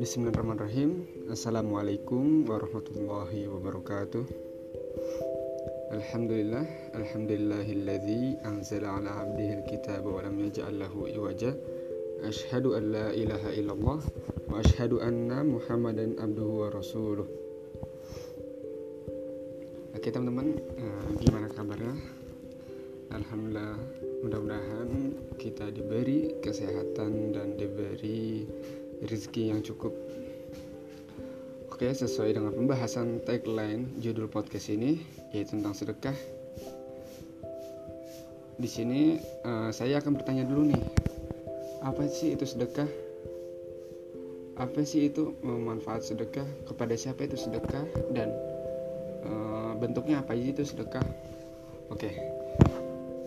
Bismillahirrahmanirrahim. Assalamualaikum warahmatullahi wabarakatuh. Alhamdulillah Alhamdulillahilladzi anzala ala abdihi alkitab wa lam yaj'al lahu iwaja. Ashhadu an la ilaha illallah Wa ashhadu anna muhammadan abduhu wa rasuluh. Oke teman-teman, uh, gimana kabarnya? Alhamdulillah, mudah-mudahan kita diberi kesehatan dan diberi rezeki yang cukup. Oke, sesuai dengan pembahasan tagline judul podcast ini yaitu tentang sedekah. Di sini uh, saya akan bertanya dulu nih, apa sih itu sedekah? Apa sih itu manfaat sedekah? Kepada siapa itu sedekah? Dan uh, bentuknya apa sih itu sedekah? Oke,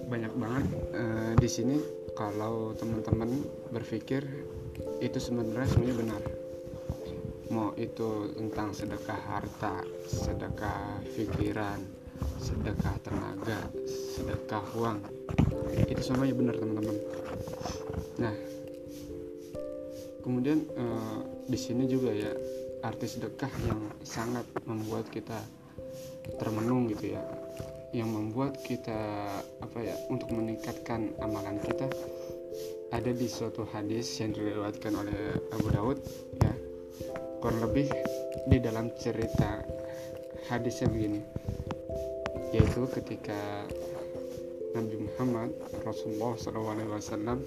banyak banget uh, di sini kalau teman-teman berpikir itu sebenarnya sebenarnya benar. Mau itu tentang sedekah harta sedekah pikiran sedekah tenaga sedekah uang itu semuanya benar teman-teman. Nah kemudian eh, di sini juga ya arti sedekah yang sangat membuat kita termenung gitu ya yang membuat kita apa ya untuk meningkatkan amalan kita ada di suatu hadis yang diriwayatkan oleh Abu Daud ya. Kurang lebih di dalam cerita hadisnya begini yaitu ketika Nabi Muhammad Rasulullah SAW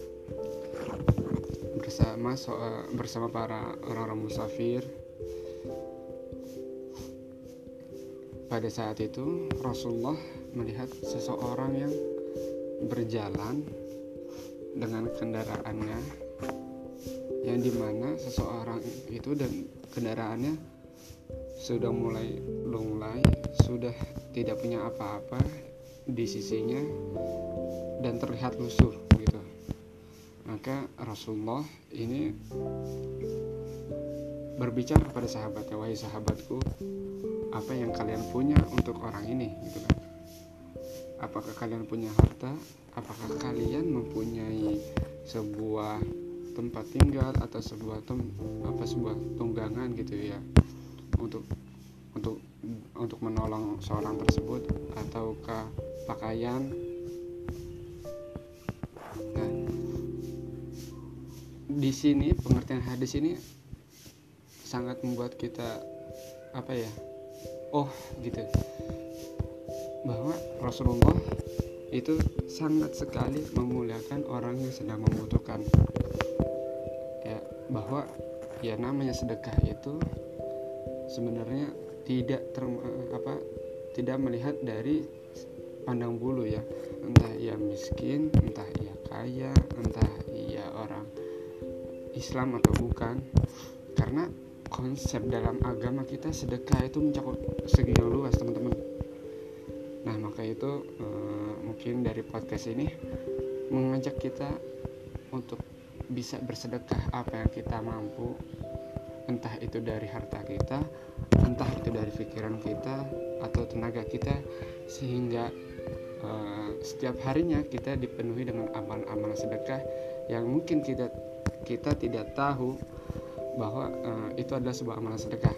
bersama bersama para orang-orang musafir pada saat itu Rasulullah melihat seseorang yang berjalan dengan kendaraannya yang di mana seseorang itu dan kendaraannya sudah mulai lunglai sudah tidak punya apa-apa di sisinya dan terlihat lusuh gitu. Maka Rasulullah ini berbicara kepada sahabatnya wahai sahabatku apa yang kalian punya untuk orang ini gitu kan? Apakah kalian punya harta? Apakah kalian mempunyai sebuah tempat tinggal atau sebuah tem apa sebuah tunggangan gitu ya untuk untuk untuk menolong seorang tersebut? Ataukah pakaian? Nah di sini pengertian hadis ini sangat membuat kita apa ya oh gitu. Bahwa Rasulullah itu sangat sekali memuliakan orang yang sedang membutuhkan. Ya bahwa ya namanya sedekah itu sebenarnya tidak ter, apa tidak melihat dari pandang bulu ya. Entah ia miskin entah ia kaya entah ia orang Islam atau bukan. Karena konsep dalam agama kita sedekah itu mencakup segi yang luas teman-teman. Nah, maka itu uh, mungkin dari podcast ini mengajak kita untuk bisa bersedekah apa yang kita mampu, entah itu dari harta kita, entah itu dari pikiran kita atau tenaga kita, sehingga uh, setiap harinya kita dipenuhi dengan amalan-amalan sedekah yang mungkin kita kita tidak tahu bahwa uh, itu adalah sebuah amalan sedekah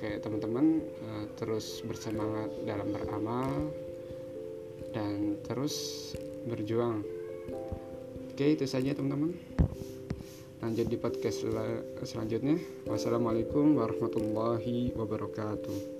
Oke, teman-teman uh, terus bersemangat dalam beramal dan terus berjuang. Oke, itu saja teman-teman. Lanjut di podcast sel selanjutnya. Wassalamualaikum warahmatullahi wabarakatuh.